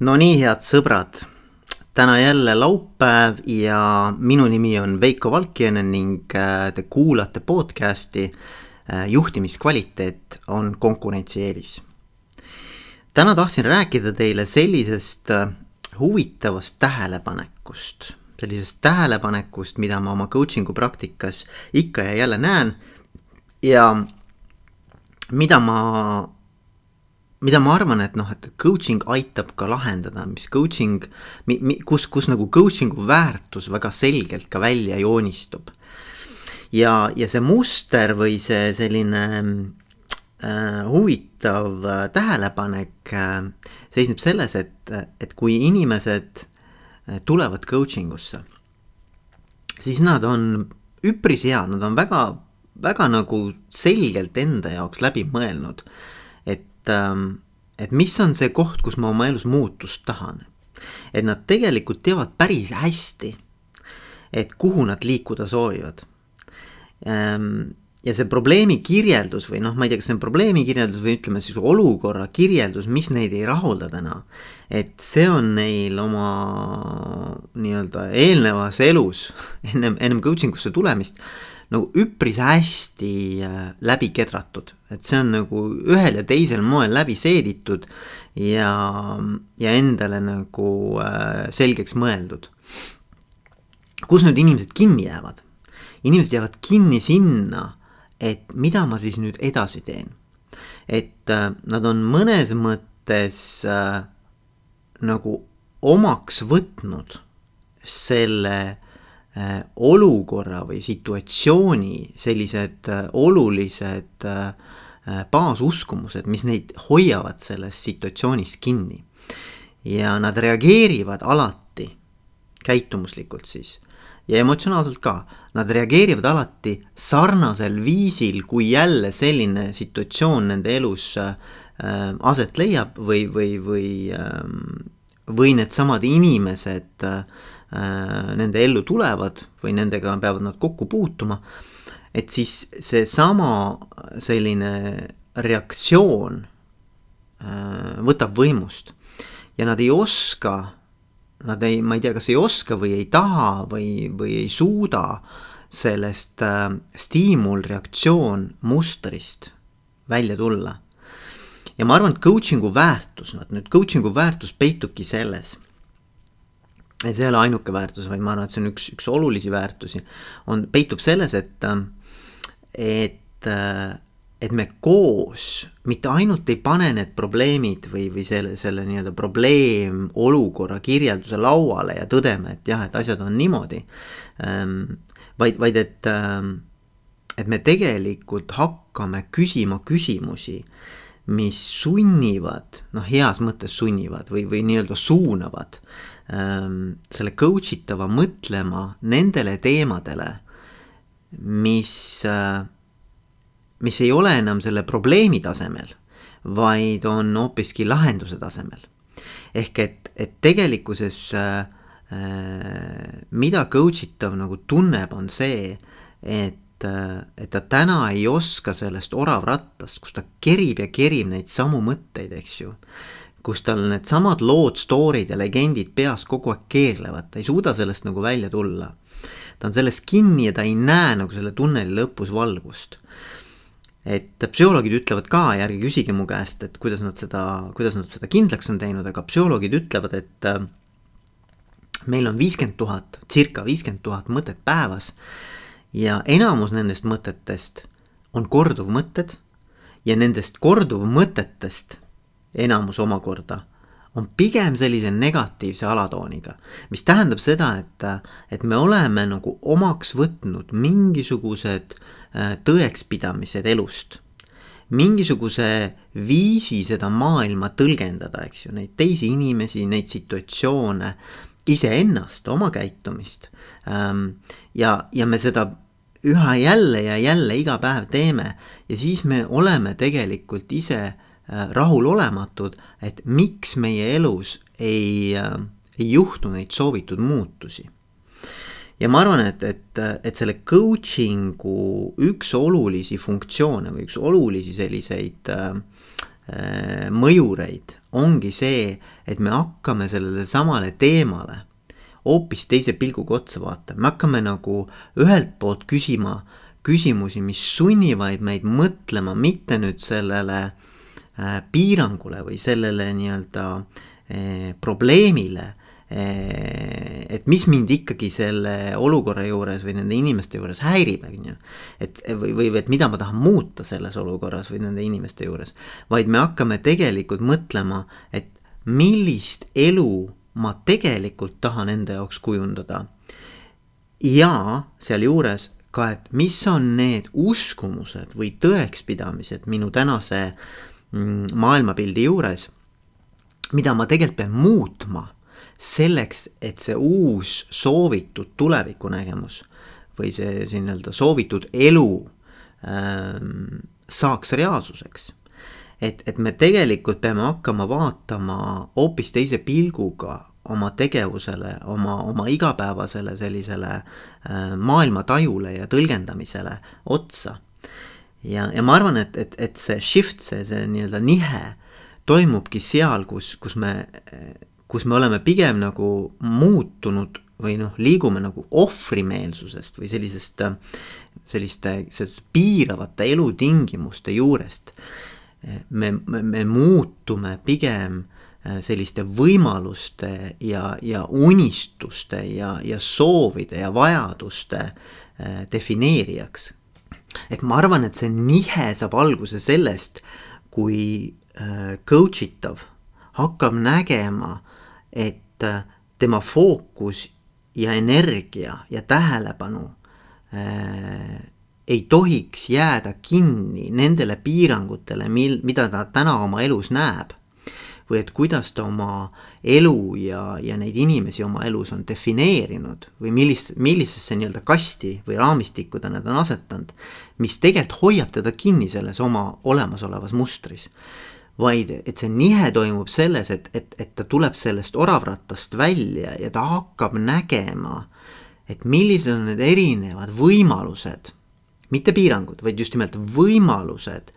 no nii, head sõbrad, täna jälle laupäev ja minu nimi on Veiko Valkjanen ning äh, te kuulate podcasti äh, Juhtimiskvaliteet on konkurentsieelis. täna tahtsin rääkida teile sellisest äh, huvitavast tähelepanekust, sellisest tähelepanekust, mida ma oma coaching'u praktikas ikka ja jälle näen ja mida ma mida ma arvan, et noh, et coaching aitab ka lahendada, mis coaching, kus, kus nagu coaching'u väärtus väga selgelt ka välja joonistub. ja, ja see muster või see selline äh, huvitav äh, tähelepanek äh, seisneb selles, et, et kui inimesed äh, tulevad coaching usse, siis nad on üpris head, nad on väga, väga nagu selgelt enda jaoks läbi mõelnud et, ähm, et mis on see koht, kus ma oma elus muutust tahan. et nad tegelikult teavad päris hästi, et kuhu nad liikuda soovivad. Ja see probleemi kirjeldus või noh, ma ei tea, kas see on probleemi kirjeldus või ütleme siis olukorra kirjeldus, mis neid ei rahulda täna. et see on neil oma nii-öelda eelnevas elus ennem, ennem coaching usse tulemist nagu üpris hästi äh, läbi kedratud, et see on nagu ühel ja teisel moel läbi seeditud ja, ja endale nagu äh, selgeks mõeldud. kus nüüd inimesed kinni jäävad? inimesed jäävad kinni sinna, et mida ma siis nüüd edasi teen. et äh, nad on mõnes mõttes äh, nagu omaks võtnud selle Äh, olukorra või situatsiooni sellised äh, olulised äh, baasuskumused, mis neid hoiavad selles situatsioonis kinni. ja nad reageerivad alati käitumuslikult siis ja emotsionaalselt ka, nad reageerivad alati sarnasel viisil, kui jälle selline situatsioon nende elus äh, aset leiab või, või, või äh,, või needsamad inimesed äh, nende ellu tulevad või nendega peavad nad kokku puutuma. et siis seesama selline reaktsioon äh, võtab võimust ja nad ei oska, nad ei, ma ei tea, kas ei oska või ei taha või, või ei suuda sellest äh, stiimulreaktsioon mustrist välja tulla. ja ma arvan, et coaching'u väärtus, et nüüd coaching'u väärtus peitubki selles et see ei ole ainuke väärtus, vaid ma arvan, et see on üks, üks olulisi väärtusi, on, peitub selles, et, et, et me koos mitte ainult ei pane need probleemid või, või selle, selle nii-öelda probleemolukorra kirjelduse lauale ja tõdeme, et jah, et asjad on niimoodi. vaid, vaid et, et me tegelikult hakkame küsima küsimusi mis sunnivad, noh, heas mõttes sunnivad või, või nii-öelda suunavad ähm, selle coach itava mõtlema nendele teemadele, mis äh,, mis ei ole enam selle probleemi tasemel, vaid on hoopiski lahenduse tasemel. ehk et, et tegelikkuses äh, äh, mida coach itav nagu tunneb, on see, et äh, et ta täna ei oska sellest oravrattast, kus ta kerib ja kerib neid samu mõtteid, eks ju. kus tal needsamad lood, story'd ja legendid peas kogu aeg keerlevad, ta ei suuda sellest nagu välja tulla. ta on selles kinni ja ta ei näe nagu selle tunneli lõpus valgust. Et psühholoogid ütlevad ka ja ärge küsige mu käest, et kuidas nad seda, kuidas nad seda kindlaks on teinud, aga psühholoogid ütlevad, et äh, meil on viiskümmend tuhat, circa viiskümmend tuhat mõtet päevas ja enamus nendest mõtetest on korduvmõtted ja nendest korduvmõtetest enamus omakorda on pigem sellise negatiivse alatooniga, mis tähendab seda, et, et me oleme nagu omaks võtnud mingisugused äh, tõekspidamised elust. mingisuguse viisi seda maailma tõlgendada, eks ju, neid teisi inimesi, neid situatsioone, iseennast, oma käitumist. Ähm, ja, ja me seda üha jälle ja jälle iga päev teeme ja siis me oleme tegelikult ise äh, rahulolematud, et miks meie elus ei, äh, ei juhtu neid soovitud muutusi. Ja ma arvan, et, et, et selle coaching'u üks olulisi funktsioone või üks olulisi selliseid äh, mõjureid ongi see, et me hakkame sellele samale teemale hoopis teise pilguga otsa vaatama, me hakkame nagu ühelt poolt küsima küsimusi, mis sunnivad meid mõtlema mitte nüüd sellele äh, piirangule või sellele nii-öelda äh, probleemile et mis mind ikkagi selle olukorra juures või nende inimeste juures häirib, on ju. et või, või et mida ma tahan muuta selles olukorras või nende inimeste juures. vaid me hakkame tegelikult mõtlema, et millist elu ma tegelikult tahan enda jaoks kujundada. ja sealjuures ka, et mis on need uskumused või tõekspidamised minu tänase mm, maailmapildi juures, mida ma tegelikult pean muutma selleks, et see uus soovitud tulevikunägemus või see, see nii-öelda soovitud elu ähm, saaks reaalsuseks. et, et me tegelikult peame hakkama vaatama hoopis teise pilguga oma tegevusele, oma, oma igapäevasele sellisele äh, maailmatajule ja tõlgendamisele otsa. ja, ja ma arvan, et, et, et see shift, see, see nii-öelda nihe toimubki seal, kus, kus me kus me oleme pigem nagu muutunud või noh, liigume nagu ohvrimeelsusest või sellisest, selliste, selliste piiravate elutingimuste juurest. me, me, me muutume pigem äh, selliste võimaluste ja, ja unistuste ja, ja soovide ja vajaduste äh, defineerijaks. et ma arvan, et see nihe saab alguse sellest, kui äh, coach itav hakkab nägema et äh, tema fookus ja energia ja tähelepanu äh, ei tohiks jääda kinni nendele piirangutele, mil, mida ta täna oma elus näeb. või et kuidas ta oma elu ja, ja neid inimesi oma elus on defineerinud või millist, millisesse nii-öelda kasti või raamistikku ta need on asetanud, mis tegelikult hoiab teda kinni selles oma olemasolevas mustris vaid et see nihe toimub selles, et, et, et ta tuleb sellest oravrattast välja ja ta hakkab nägema, et millised on need erinevad võimalused, mitte piirangud, vaid just nimelt võimalused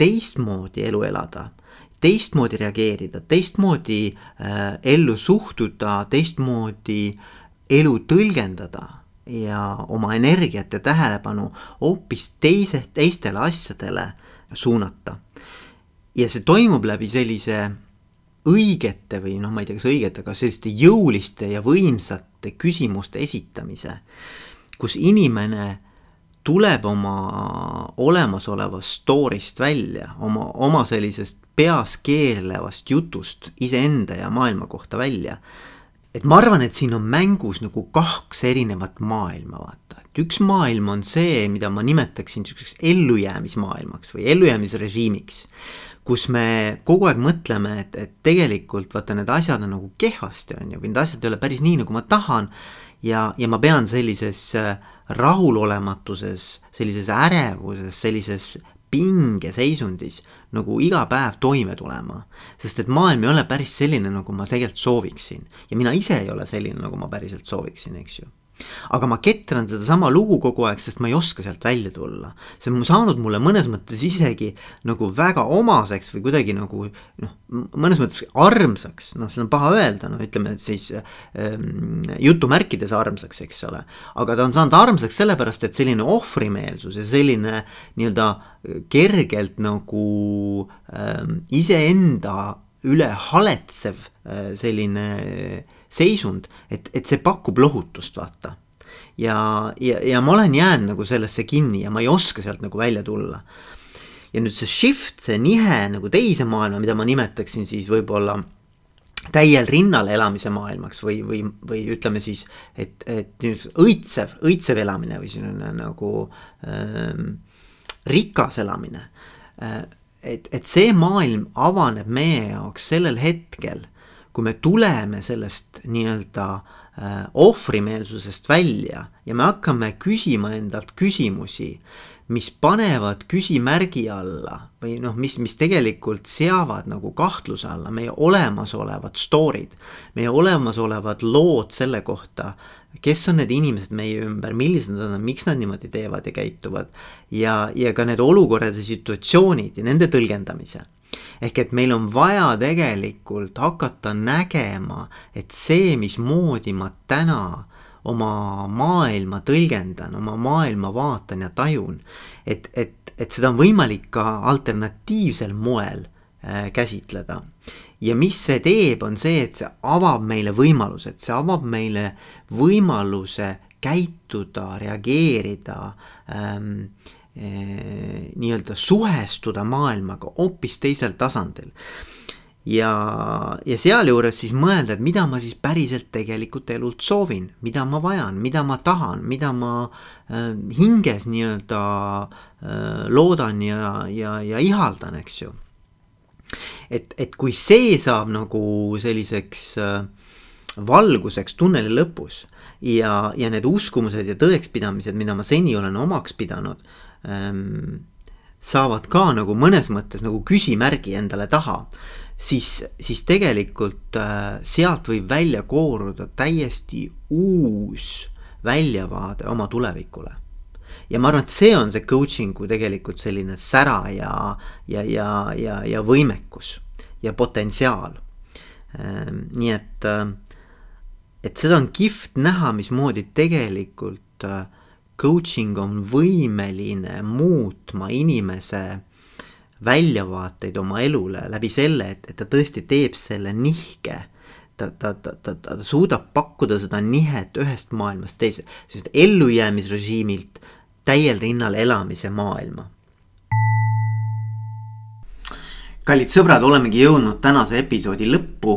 teistmoodi elu elada, teistmoodi reageerida, teistmoodi äh, ellu suhtuda, teistmoodi elu tõlgendada ja oma energiat ja tähelepanu hoopis teise, teistele asjadele suunata ja see toimub läbi sellise õigete või noh, ma ei tea, kas õigete, aga selliste jõuliste ja võimsate küsimuste esitamise, kus inimene tuleb oma olemasolevast story'st välja, oma, oma sellisest peas keerlevast jutust iseenda ja maailma kohta välja. Et ma arvan, et siin on mängus nagu kaks erinevat maailma, vaata, et üks maailm on see, mida ma nimetaksin niisuguseks ellujäämismaailmaks või ellujäämisrežiimiks kus me kogu aeg mõtleme, et, et tegelikult vaata, need asjad on nagu kehvasti, on ju, või need asjad ei ole päris nii, nagu ma tahan. ja, ja ma pean sellises äh, rahulolematuses, sellises ärevuses, sellises pingeseisundis nagu iga päev toime tulema. sest et maailm ei ole päris selline, nagu ma tegelikult sooviksin ja mina ise ei ole selline, nagu ma päriselt sooviksin, eks ju aga ma ketran sedasama lugu kogu aeg, sest ma ei oska sealt välja tulla. see on saanud mulle mõnes mõttes isegi nagu väga omaseks või kuidagi nagu noh, mõnes mõttes armsaks, noh, seda on paha öelda, no ütleme siis ähm, jutumärkides armsaks, eks ole. aga ta on saanud armsaks sellepärast, et selline ohvrimeelsus ja selline nii-öelda kergelt nagu ähm, iseenda üle haletsev äh, selline äh, seisund, et, et see pakub lohutust, vaata. ja, ja, ja ma olen jäänud nagu sellesse kinni ja ma ei oska sealt nagu välja tulla. ja nüüd see shift, see nihe nagu teise maailma, mida ma nimetaksin siis võib-olla täiel rinnal elamise maailmaks või, või, või ütleme siis, et, et õitsev, õitsev elamine või selline nagu ähm, rikas elamine äh,. et, et see maailm avaneb meie jaoks sellel hetkel kui me tuleme sellest nii-öelda äh, ohvrimeelsusest välja ja me hakkame küsima endalt küsimusi, mis panevad küsimärgi alla või noh, mis, mis tegelikult seavad nagu kahtluse alla meie olemasolevad story'd, meie olemasolevad lood selle kohta, kes on need inimesed meie ümber, millised nad on, miks nad niimoodi teevad ja käituvad ja, ja ka need olukorrad ja situatsioonid ja nende tõlgendamise ehk et meil on vaja tegelikult hakata nägema, et see, mismoodi ma täna oma maailma tõlgendan, oma maailma vaatan ja tajun, et, et, et seda on võimalik ka alternatiivsel moel äh, käsitleda. ja mis see teeb, on see, et see avab meile võimalused, see avab meile võimaluse käituda, reageerida ähm, äh, nii-öelda suhestuda maailmaga hoopis teisel tasandil ja, ja sealjuures siis mõelda, et mida ma siis päriselt tegelikult elult soovin, mida ma vajan, mida ma tahan, mida ma äh, hinges nii-öelda äh, loodan ja, ja, ja ihaldan, eks ju. et, et kui see saab nagu selliseks äh, valguseks tunneli lõpus ja, ja need uskumused ja tõekspidamised, mida ma seni olen omaks pidanud ähm,, saavad ka nagu mõnes mõttes nagu küsimärgi endale taha siis, siis tegelikult äh, sealt võib välja kooruda täiesti uus väljavaade oma tulevikule. ja ma arvan, et see on see coaching'u tegelikult selline sära ja, ja, ja, ja, ja võimekus ja potentsiaal. Ähm, nii et, äh, et seda on kihvt näha, mismoodi tegelikult äh, coaching on võimeline muutma inimese väljavaateid oma elule läbi selle, et, et ta tõesti teeb selle nihke. ta, ta, ta, ta, ta suudab pakkuda seda nihet ühest maailmast teise, sellist ellujäämisrežiimilt täiel rinnal elamise maailma. kallid sõbrad, olemegi jõudnud tänase episoodi lõppu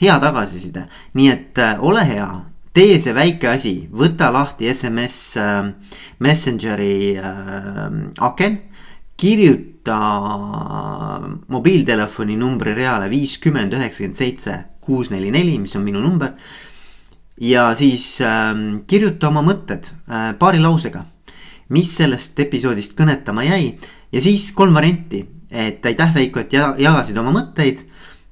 hea tagasiside, nii et äh, ole hea, tee see väike asi, võta lahti SMS äh, Messengeri äh, aken. kirjuta mobiiltelefoni numbri reale viiskümmend üheksakümmend seitse kuus neli neli, mis on minu number. ja siis äh, kirjuta oma mõtted paari lausega, mis sellest episoodist kõnetama jäi? Ja siis kolm varianti, et aitäh Veiko, et jagasid oma mõtteid